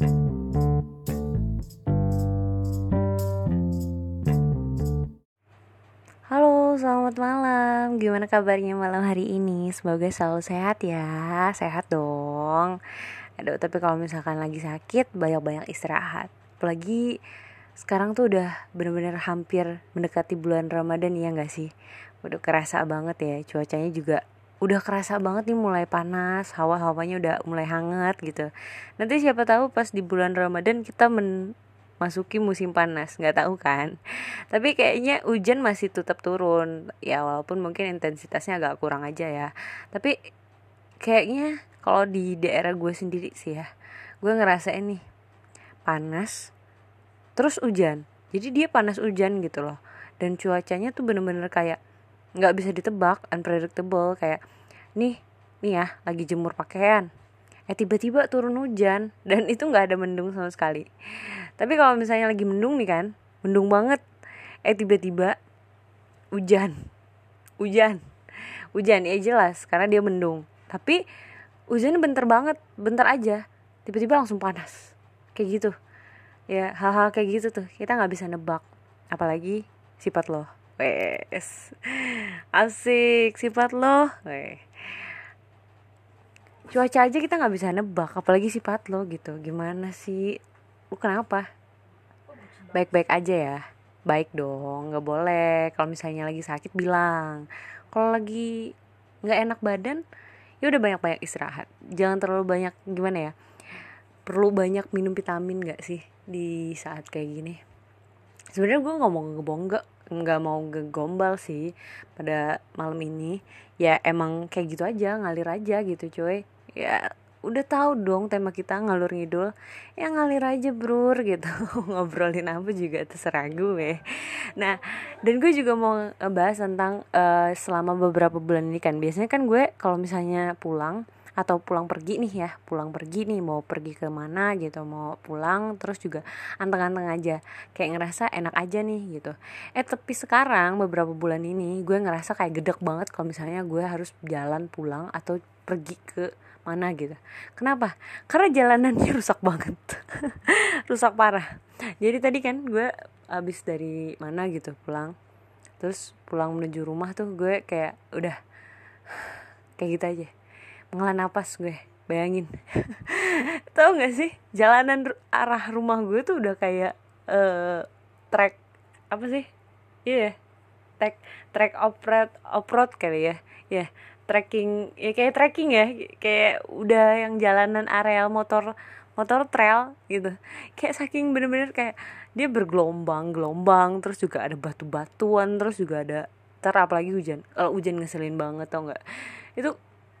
Halo, selamat malam. Gimana kabarnya malam hari ini? Semoga selalu sehat ya. Sehat dong. Aduh, tapi kalau misalkan lagi sakit, banyak-banyak istirahat. Apalagi sekarang tuh udah bener-bener hampir mendekati bulan Ramadan ya gak sih? Udah kerasa banget ya, cuacanya juga udah kerasa banget nih mulai panas, hawa-hawanya udah mulai hangat gitu. Nanti siapa tahu pas di bulan Ramadan kita men masuki musim panas nggak tahu kan? Tapi kayaknya hujan masih tetap turun. Ya walaupun mungkin intensitasnya agak kurang aja ya. Tapi kayaknya kalau di daerah gue sendiri sih ya gue ngerasa ini panas terus hujan. Jadi dia panas hujan gitu loh. Dan cuacanya tuh bener-bener kayak nggak bisa ditebak unpredictable kayak nih nih ya lagi jemur pakaian. Eh tiba-tiba turun hujan dan itu nggak ada mendung sama sekali. Tapi kalau misalnya lagi mendung nih kan mendung banget. Eh tiba-tiba hujan hujan hujan. Ya jelas karena dia mendung. Tapi hujannya bentar banget bentar aja tiba-tiba langsung panas. Kayak gitu. Ya hal-hal kayak gitu tuh kita nggak bisa nebak. Apalagi sifat lo. Wes asik sifat lo. Weh. Cuaca aja kita nggak bisa nebak apalagi sifat lo gitu. Gimana sih? Lu kenapa? Baik-baik aja ya. Baik dong nggak boleh. Kalau misalnya lagi sakit bilang. Kalau lagi nggak enak badan ya udah banyak-banyak istirahat. Jangan terlalu banyak gimana ya? Perlu banyak minum vitamin nggak sih di saat kayak gini? Sebenarnya gue mau ngebohong nggak mau ngegombal sih pada malam ini. Ya emang kayak gitu aja ngalir aja gitu cuy. Ya udah tahu dong tema kita ngalur ngidul. Ya ngalir aja bro gitu. Ngobrolin apa juga terserah gue. Nah dan gue juga mau ngebahas tentang uh, selama beberapa bulan ini kan. Biasanya kan gue kalau misalnya pulang atau pulang pergi nih ya pulang pergi nih mau pergi ke mana gitu mau pulang terus juga anteng-anteng aja kayak ngerasa enak aja nih gitu. Eh tapi sekarang beberapa bulan ini gue ngerasa kayak gedek banget kalau misalnya gue harus jalan pulang atau pergi ke mana gitu. Kenapa? Karena jalanannya rusak banget. Rusak parah. Jadi tadi kan gue abis dari mana gitu pulang. Terus pulang menuju rumah tuh gue kayak udah kayak gitu aja menghela napas gue bayangin. Tau gak sih? Jalanan arah rumah gue tuh udah kayak uh, trek apa sih? Iya yeah, trek trek off-road off-road kali ya. Ya yeah trekking ya kayak trekking ya. Kayak udah yang jalanan areal motor motor trail gitu. Kayak saking bener-bener kayak dia bergelombang gelombang terus juga ada batu-batuan terus juga ada ter apalagi hujan. Kalau hujan ngeselin banget tau nggak itu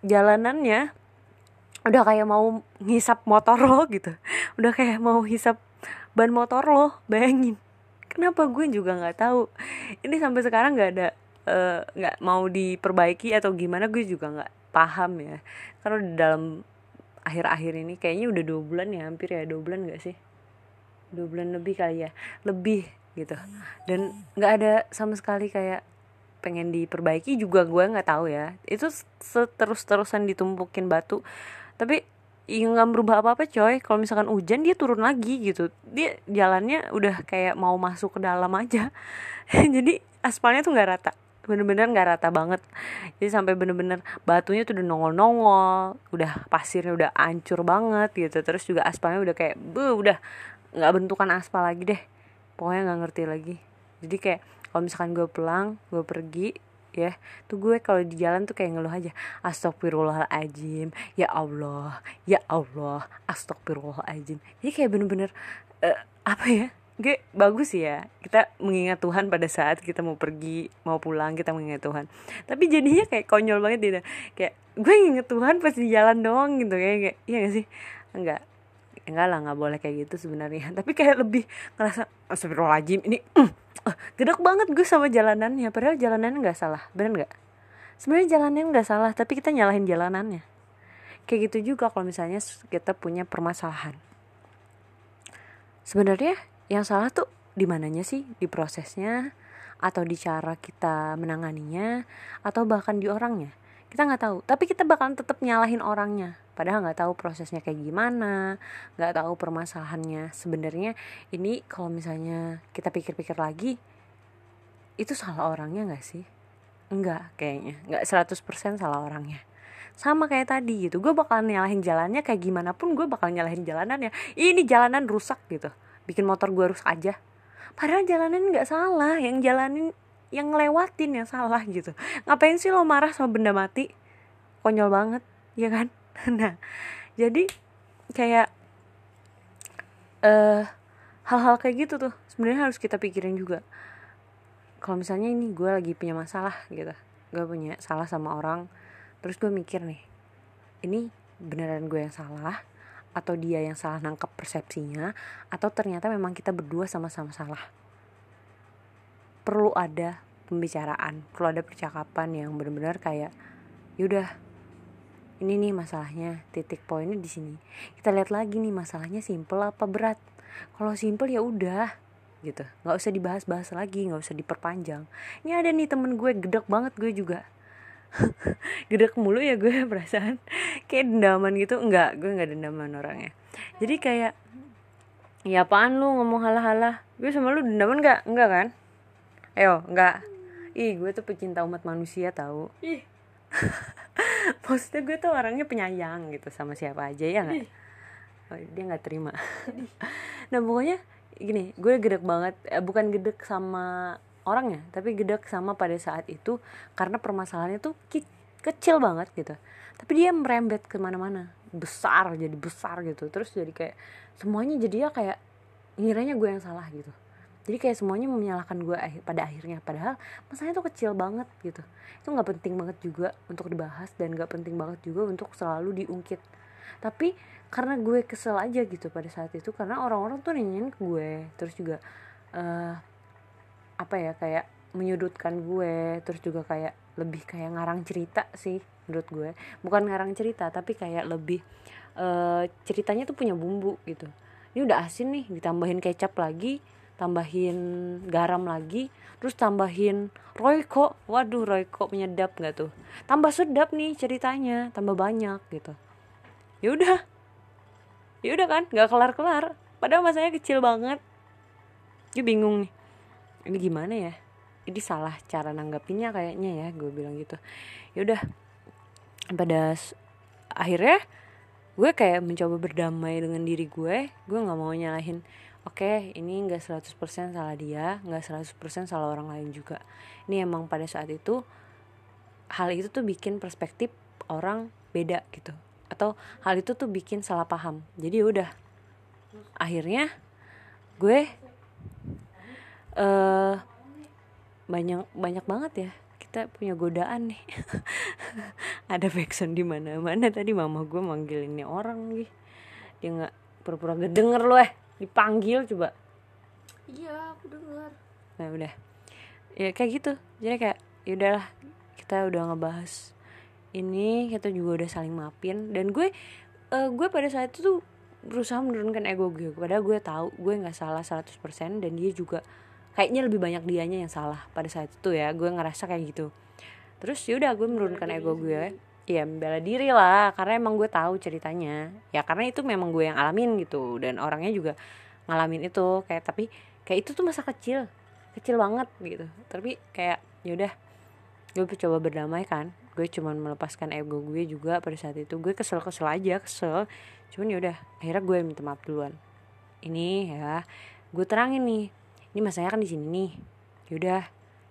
jalanannya udah kayak mau ngisap motor lo gitu. Udah kayak mau hisap ban motor lo bayangin. Kenapa gue juga nggak tahu? Ini sampai sekarang nggak ada Eh, nggak uh, mau diperbaiki atau gimana gue juga nggak paham ya. Karena di dalam akhir-akhir ini kayaknya udah dua bulan ya hampir ya dua bulan gak sih? Dua bulan lebih kali ya lebih gitu. Dan nggak ada sama sekali kayak pengen diperbaiki juga gue nggak tahu ya. Itu seterus terusan ditumpukin batu. Tapi ya nggak berubah apa apa coy. Kalau misalkan hujan dia turun lagi gitu. Dia jalannya udah kayak mau masuk ke dalam aja. Jadi aspalnya tuh nggak rata. Bener-bener nggak rata banget. Jadi sampai bener-bener batunya tuh udah nongol-nongol. Udah pasirnya udah hancur banget gitu. Terus juga aspalnya udah kayak bu udah nggak bentukan aspal lagi deh. Pokoknya nggak ngerti lagi. Jadi kayak kalau misalkan gue pulang gue pergi ya tuh gue kalau di jalan tuh kayak ngeluh aja astagfirullahaladzim ya Allah ya Allah astagfirullahaladzim. Jadi kayak bener-bener uh, apa ya gue bagus ya kita mengingat Tuhan pada saat kita mau pergi mau pulang kita mengingat Tuhan. Tapi jadinya kayak konyol banget dia kayak gue inget Tuhan pas di jalan doang gitu kayak, iya gak sih? Enggak enggak lah nggak boleh kayak gitu sebenarnya. Tapi kayak lebih ngerasa astagfirullahaladzim ini uh, uh, gedek banget gue sama jalanannya. Padahal jalanannya nggak salah bener nggak sebenarnya jalanannya nggak salah tapi kita nyalahin jalanannya. Kayak gitu juga kalau misalnya kita punya permasalahan. Sebenarnya yang salah tuh di mananya sih? Di prosesnya? Atau di cara kita menanganinya? Atau bahkan di orangnya kita nggak tahu. Tapi kita bakalan tetap nyalahin orangnya. Padahal nggak tahu prosesnya kayak gimana nggak tahu permasalahannya. Sebenarnya ini kalau misalnya kita pikir-pikir lagi itu salah orangnya nggak sih? Enggak kayaknya. Nggak 100% salah orangnya. Sama kayak tadi gitu. Gue bakal nyalahin jalannya kayak gimana pun gue bakal nyalahin jalanannya. Ini jalanan rusak gitu. Bikin motor gue rusak aja. Padahal jalanan nggak salah. Yang jalanin yang ngelewatin yang salah gitu. Ngapain sih lo marah sama benda mati? Konyol banget ya kan? Nah jadi kayak eh uh, hal-hal kayak gitu tuh sebenarnya harus kita pikirin juga. Kalau misalnya ini gue lagi punya masalah gitu gue punya salah sama orang terus gue mikir nih ini beneran gue yang salah? Atau dia yang salah nangkep persepsinya? Atau ternyata memang kita berdua sama-sama salah perlu ada pembicaraan perlu ada percakapan yang benar-benar kayak yaudah ini nih masalahnya titik poinnya di sini. Kita lihat lagi nih masalahnya simple apa berat. Kalau simple ya udah gitu. Nggak usah dibahas-bahas lagi nggak usah diperpanjang. Ini ada nih temen gue gedek banget gue juga. Gedek mulu ya gue perasaan. Kayak dendaman gitu. Enggak gue nggak dendaman orangnya. Jadi kayak ya apaan lu ngomong halah-halah? Gue sama lu dendaman nggak? Enggak kan ayo enggak. Ih gue tuh pecinta umat manusia tahu maksudnya gue tuh orangnya penyayang gitu sama siapa aja ya nggak oh, dia nggak terima. Nah pokoknya gini gue gedek banget eh, bukan gedek sama orangnya tapi gedek sama pada saat itu karena permasalahannya tuh kecil banget gitu. Tapi dia merembet ke mana-mana besar jadi besar gitu. Terus jadi kayak semuanya jadi ya kayak ngiranya gue yang salah gitu jadi kayak semuanya menyalahkan gue pada akhirnya. Padahal masalahnya tuh kecil banget gitu. Itu nggak penting banget juga untuk dibahas dan nggak penting banget juga untuk selalu diungkit. Tapi karena gue kesel aja gitu pada saat itu karena orang-orang tuh nanyain ke gue terus juga uh, apa ya kayak menyudutkan gue terus juga kayak lebih kayak ngarang cerita sih menurut gue. Bukan ngarang cerita tapi kayak lebih uh, ceritanya tuh punya bumbu gitu. Ini udah asin nih ditambahin kecap lagi tambahin garam lagi terus tambahin royco. Waduh royco menyedap nggak tuh? Tambah sedap nih ceritanya tambah banyak gitu. Ya udah. Ya udah kan nggak kelar kelar padahal masanya kecil banget. Gue bingung nih. Ini gimana ya? Ini salah cara nanggapinnya kayaknya ya gue bilang gitu. Yaudah pada akhirnya gue kayak mencoba berdamai dengan diri gue. Gue nggak mau nyalahin oke okay, ini nggak 100% salah dia nggak 100% salah orang lain juga. Ini emang pada saat itu hal itu tuh bikin perspektif orang beda gitu. Atau hal itu tuh bikin salah paham. Jadi udah. Akhirnya gue uh, banyak banyak banget ya. Kita punya godaan nih. Ada backsound di mana mana tadi mama gue manggil ini orang nih. Dia nggak pura-pura gak denger loh eh dipanggil coba. Iya aku denger nah udah. Ya kayak gitu. Jadi kayak ya udahlah kita udah ngebahas ini kita juga udah saling maafin. Dan gue uh, gue pada saat itu tuh berusaha menurunkan ego gue. Padahal gue tahu gue nggak salah 100% dan dia juga kayaknya lebih banyak dianya yang salah pada saat itu ya. Gue ngerasa kayak gitu. Terus yaudah gue menurunkan ego gue ya membela diri lah karena emang gue tahu ceritanya. Ya karena itu memang gue yang alamin gitu dan orangnya juga ngalamin itu. Kayak tapi kayak itu tuh masa kecil kecil banget gitu. Tapi kayak yaudah gue coba berdamai kan. Gue cuman melepaskan ego gue juga pada saat itu. Gue kesel kesel aja kesel. Cuman yaudah akhirnya gue minta maaf duluan. Ini ya gue terangin nih. Ini masanya kan di sini nih. Yaudah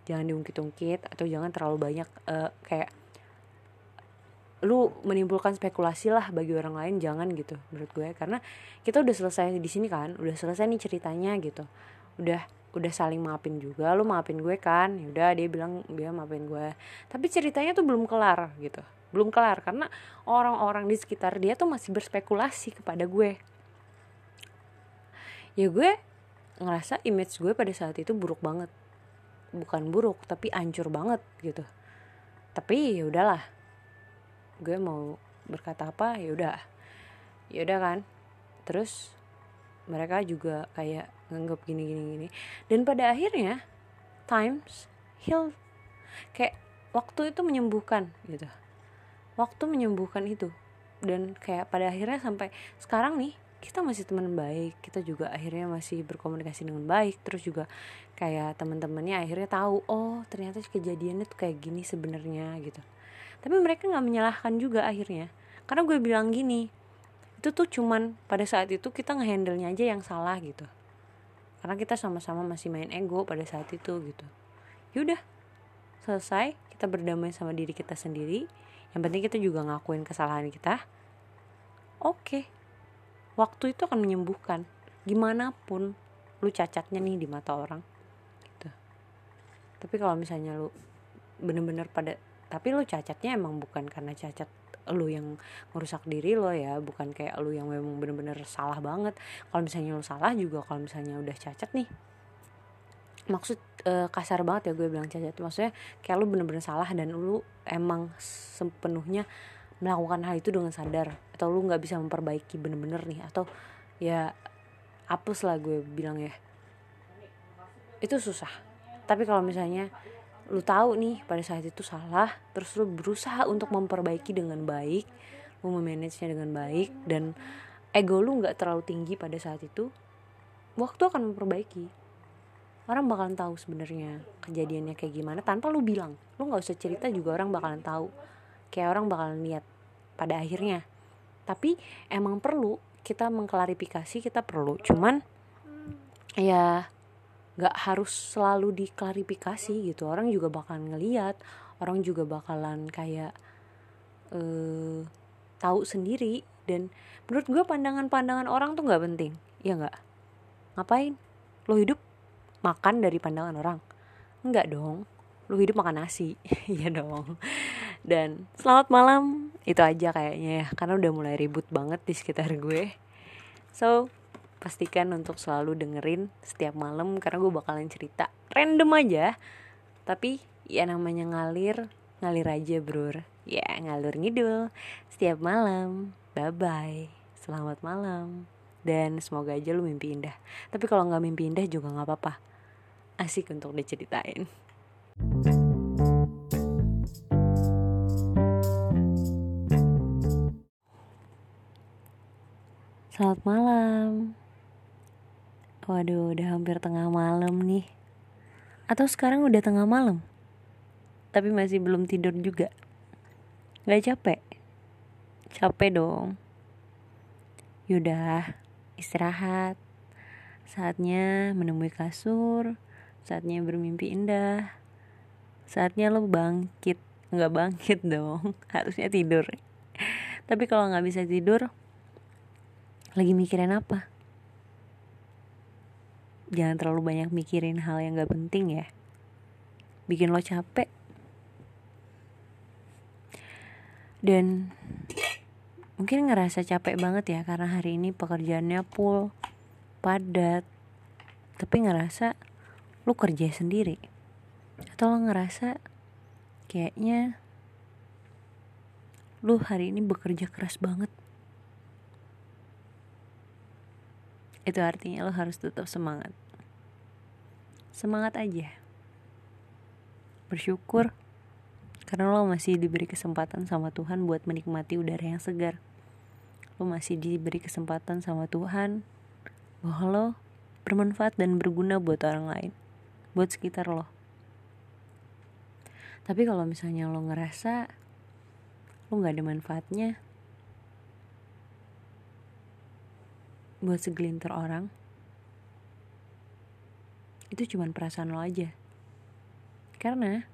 jangan diungkit-ungkit atau jangan terlalu banyak uh, kayak lu menimbulkan spekulasi lah bagi orang lain jangan gitu menurut gue. Karena kita udah selesai di sini kan udah selesai nih ceritanya gitu. Udah udah saling maafin juga lu maafin gue kan. Yaudah dia bilang dia maafin gue. Tapi ceritanya tuh belum kelar gitu. Belum kelar karena orang-orang di sekitar dia tuh masih berspekulasi kepada gue. Ya gue ngerasa image gue pada saat itu buruk banget. Bukan buruk tapi ancur banget gitu. Tapi ya udahlah gue mau berkata apa ya udah. Ya udah kan. Terus mereka juga kayak nganggap gini gini gini. Dan pada akhirnya times heal. Kayak waktu itu menyembuhkan gitu. Waktu menyembuhkan itu. Dan kayak pada akhirnya sampai sekarang nih kita masih teman baik kita juga akhirnya masih berkomunikasi dengan baik terus juga kayak teman-temannya akhirnya tahu oh ternyata kejadiannya tuh kayak gini sebenarnya gitu. Tapi mereka nggak menyalahkan juga akhirnya. Karena gue bilang gini itu tuh cuman pada saat itu kita ngehandle nya aja yang salah gitu. Karena kita sama-sama masih main ego pada saat itu gitu. Yaudah selesai kita berdamai sama diri kita sendiri. Yang penting kita juga ngakuin kesalahan kita. Oke. okay. Waktu itu akan menyembuhkan. Gimana pun lu cacatnya nih di mata orang. Gitu. Tapi kalau misalnya lu bener-bener pada tapi lu cacatnya emang bukan karena cacat lu yang merusak diri lo ya bukan kayak lu yang memang bener-bener salah banget. Kalau misalnya lu salah juga kalau misalnya udah cacat nih maksud e, kasar banget ya gue bilang cacat. Maksudnya kayak lu bener-bener salah dan lu emang sepenuhnya melakukan hal itu dengan sadar. Atau lu nggak bisa memperbaiki bener-bener nih. Atau ya apes lah gue bilang ya. Itu susah. Tapi kalau misalnya lu tahu nih pada saat itu salah terus lu berusaha untuk memperbaiki dengan baik lu memanage nya dengan baik dan ego lu nggak terlalu tinggi pada saat itu waktu akan memperbaiki. Orang bakalan tahu sebenarnya kejadiannya kayak gimana tanpa lu bilang. Lu nggak usah cerita juga orang bakalan tahu kayak orang bakalan lihat pada akhirnya. Tapi emang perlu kita mengklarifikasi kita perlu. Cuman ya nggak harus selalu diklarifikasi gitu. Orang juga bakalan ngeliat orang juga bakalan kayak uh, tahu sendiri. Dan menurut gue pandangan-pandangan orang tuh nggak penting ya nggak? Ngapain? Lo hidup makan dari pandangan orang? Enggak dong. Lu hidup makan nasi iya dong dan selamat malam. Itu aja kayaknya ya karena udah mulai ribut banget di sekitar gue. So pastikan untuk selalu dengerin setiap malam karena gue bakalan cerita random aja. Tapi ya namanya ngalir ngalir aja bro ya ngalur ngidul. Setiap malam. Bye bye selamat malam. Dan semoga aja lu mimpi indah. Tapi kalau nggak mimpi indah juga nggak apa-apa. Asik untuk diceritain. Selamat malam. Waduh, udah hampir tengah malam nih. Atau sekarang udah tengah malam? Tapi masih belum tidur juga. Gak capek? Capek dong. Yaudah, istirahat. Saatnya menemui kasur, saatnya bermimpi indah saatnya lo bangkit nggak bangkit dong harusnya tidur tapi kalau nggak bisa tidur lagi mikirin apa? Jangan terlalu banyak mikirin hal yang gak penting ya. Bikin lo capek. Dan mungkin ngerasa capek banget ya karena hari ini pekerjaannya full padat. Tapi ngerasa lu kerja sendiri. Atau lo ngerasa kayaknya lu hari ini bekerja keras banget itu artinya lo harus tetap semangat. Semangat aja. Bersyukur karena lo masih diberi kesempatan sama Tuhan buat menikmati udara yang segar. Lo masih diberi kesempatan sama Tuhan bahwa lo bermanfaat dan berguna buat orang lain buat sekitar lo. Tapi kalau misalnya lo ngerasa lo nggak ada manfaatnya buat segelintir orang itu cuma perasaan lo aja. Karena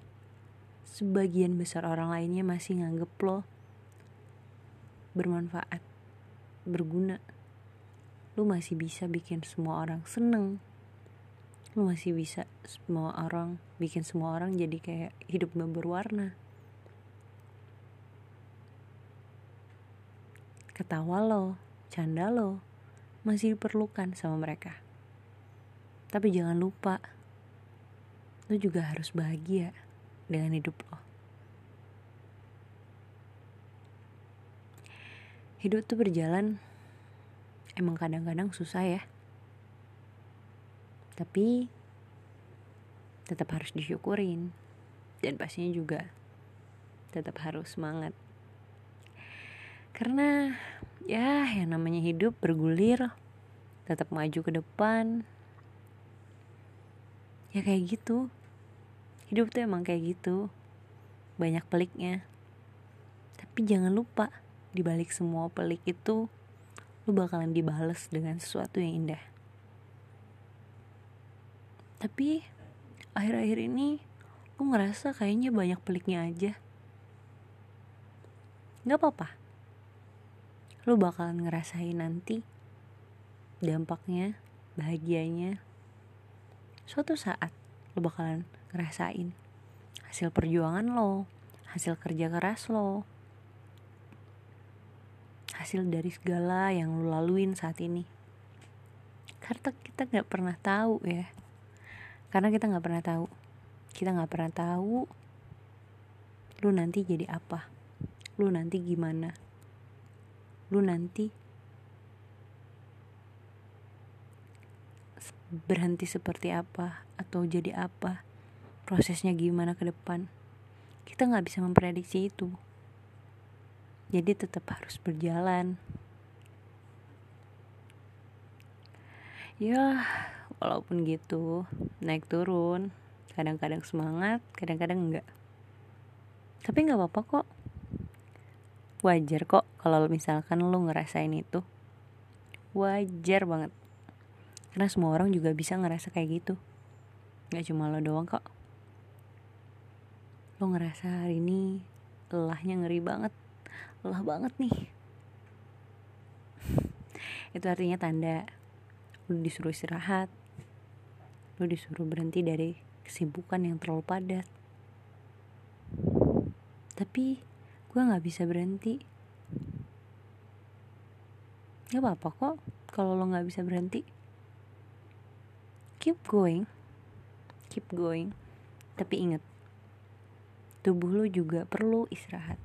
sebagian besar orang lainnya masih nganggep lo bermanfaat berguna. Lu masih bisa bikin semua orang seneng. Lu masih bisa semua orang bikin semua orang jadi kayak hidupnya berwarna. Ketawa lo canda lo masih diperlukan sama mereka. Tapi jangan lupa lo juga harus bahagia dengan hidup lo. Hidup tuh berjalan emang kadang-kadang susah ya. Tapi tetap harus disyukurin. Dan pastinya juga tetap harus semangat. Karena ya yang namanya hidup bergulir tetap maju ke depan. Ya kayak gitu. Hidup tuh emang kayak gitu. Banyak peliknya. Tapi jangan lupa dibalik semua pelik itu lu bakalan dibales dengan sesuatu yang indah. Tapi akhir-akhir ini lu ngerasa kayaknya banyak peliknya aja. Nggak apa-apa lu bakalan ngerasain nanti dampaknya bahagianya. Suatu saat lo bakalan ngerasain hasil perjuangan lo hasil kerja keras lo hasil dari segala yang lo laluin saat ini. Karena kita nggak pernah tahu ya. Karena kita nggak pernah tahu. Kita nggak pernah tahu lu nanti jadi apa. Lu nanti gimana lu nanti berhenti seperti apa atau jadi apa prosesnya gimana ke depan. Kita nggak bisa memprediksi itu. Jadi tetap harus berjalan. Ya walaupun gitu naik turun. Kadang-kadang semangat kadang-kadang enggak tapi nggak apa-apa kok wajar kok kalau misalkan lo ngerasain itu. Wajar banget. Karena semua orang juga bisa ngerasa kayak gitu. Nggak cuma lo doang kok. Lo ngerasa hari ini lelahnya ngeri banget. Lelah banget nih. Itu artinya tanda lu disuruh istirahat. Lu disuruh berhenti dari kesibukan yang terlalu padat. Tapi gue nggak bisa berhenti. Gak apa-apa kok kalau lo nggak bisa berhenti. Keep going. Keep going. Tapi ingat tubuh lo juga perlu istirahat.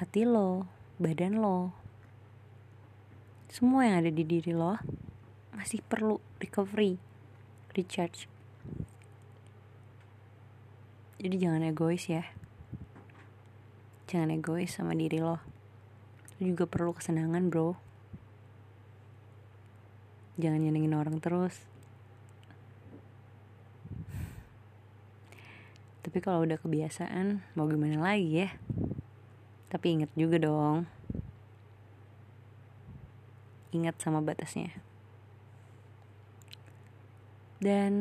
Hati lo, badan lo, semua yang ada di diri lo masih perlu recovery, recharge. Jadi jangan egois ya. Jangan egois sama diri lo. Lo juga perlu kesenangan, bro. Jangan nyenengin orang terus. Tapi kalau udah kebiasaan, mau gimana lagi ya? Tapi ingat juga dong. Ingat sama batasnya. Dan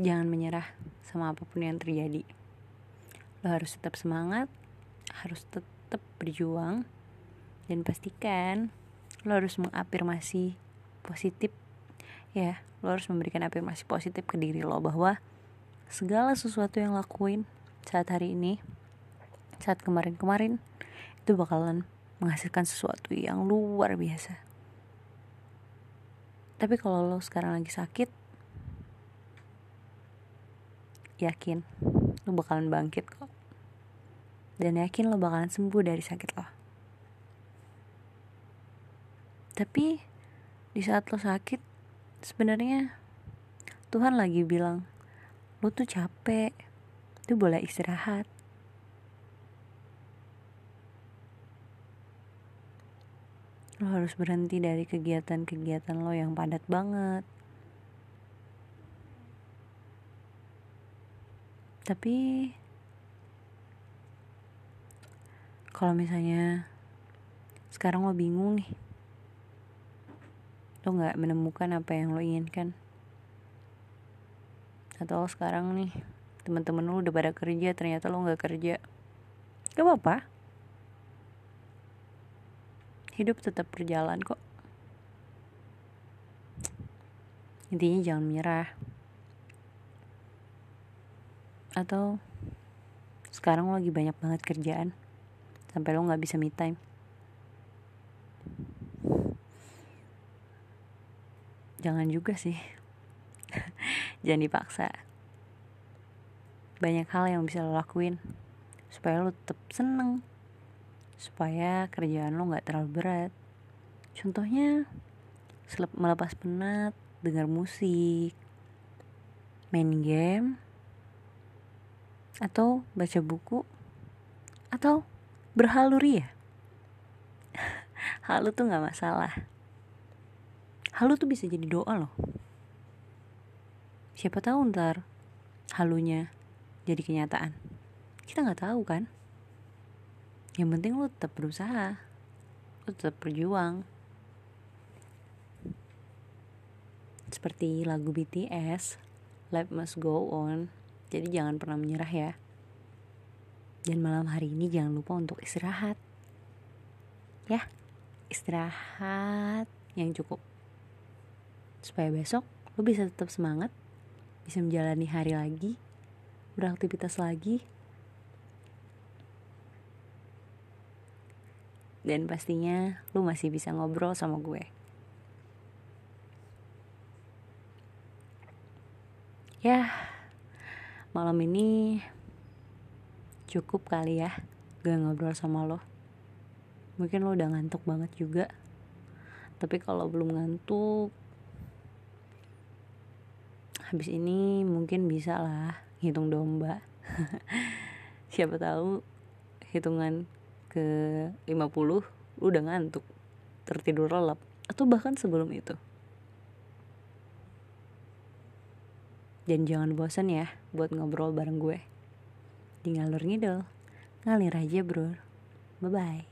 jangan menyerah sama apa pun yang terjadi. Lo harus tetap semangat, harus tetap berjuang, dan pastikan lo harus mengafirmasi positif ya lo harus memberikan afirmasi positif ke diri lo bahwa segala sesuatu yang lakuin saat hari ini saat kemarin-kemarin itu bakalan menghasilkan sesuatu yang luar biasa tapi kalau lo sekarang lagi sakit yakin lo bakalan bangkit kok dan yakin lo bakalan sembuh dari sakit lo tapi di saat lo sakit sebenarnya Tuhan lagi bilang lo tuh capek itu boleh istirahat. Lo harus berhenti dari kegiatan-kegiatan lo yang padat banget. Tapi kalau misalnya sekarang lo bingung nih, lo nggak menemukan apa yang lo inginkan, atau sekarang nih teman-teman lu udah pada kerja ternyata lu nggak kerja. Gak apa-apa. Hidup tetap berjalan kok. Intinya jangan menyerah atau sekarang lo lagi banyak banget kerjaan sampai lo nggak bisa me time. Jangan juga sih. Jangan dipaksa. Banyak hal yang bisa lo lakuin supaya lo tetap seneng supaya kerjaan lo nggak terlalu berat. Contohnya melepas penat dengar musik main game atau baca buku. Atau berhaluri ya halu tuh nggak masalah. Halu tuh bisa jadi doa loh. Siapa tahu ntar halunya jadi kenyataan. Kita nggak tahu kan? Yang penting lo tetap berusaha. Lo tetap berjuang. Seperti lagu BTS Life Must Go On jadi jangan pernah menyerah ya. Dan malam hari ini jangan lupa untuk istirahat. Ya istirahat yang cukup. Supaya besok lo bisa tetap semangat bisa menjalani hari lagi beraktivitas lagi. Dan pastinya lu masih bisa ngobrol sama gue. Ya malam ini cukup kali ya gue ngobrol sama lo. Mungkin lo udah ngantuk banget juga. Tapi kalau belum ngantuk habis ini mungkin bisa lah hitung domba. Siapa tahu hitungan ke 50 lu udah ngantuk tertidur lelap. Atau bahkan sebelum itu dan jangan bosan ya buat ngobrol bareng gue. Di ngalur ngidol ngalir aja bro. Bye bye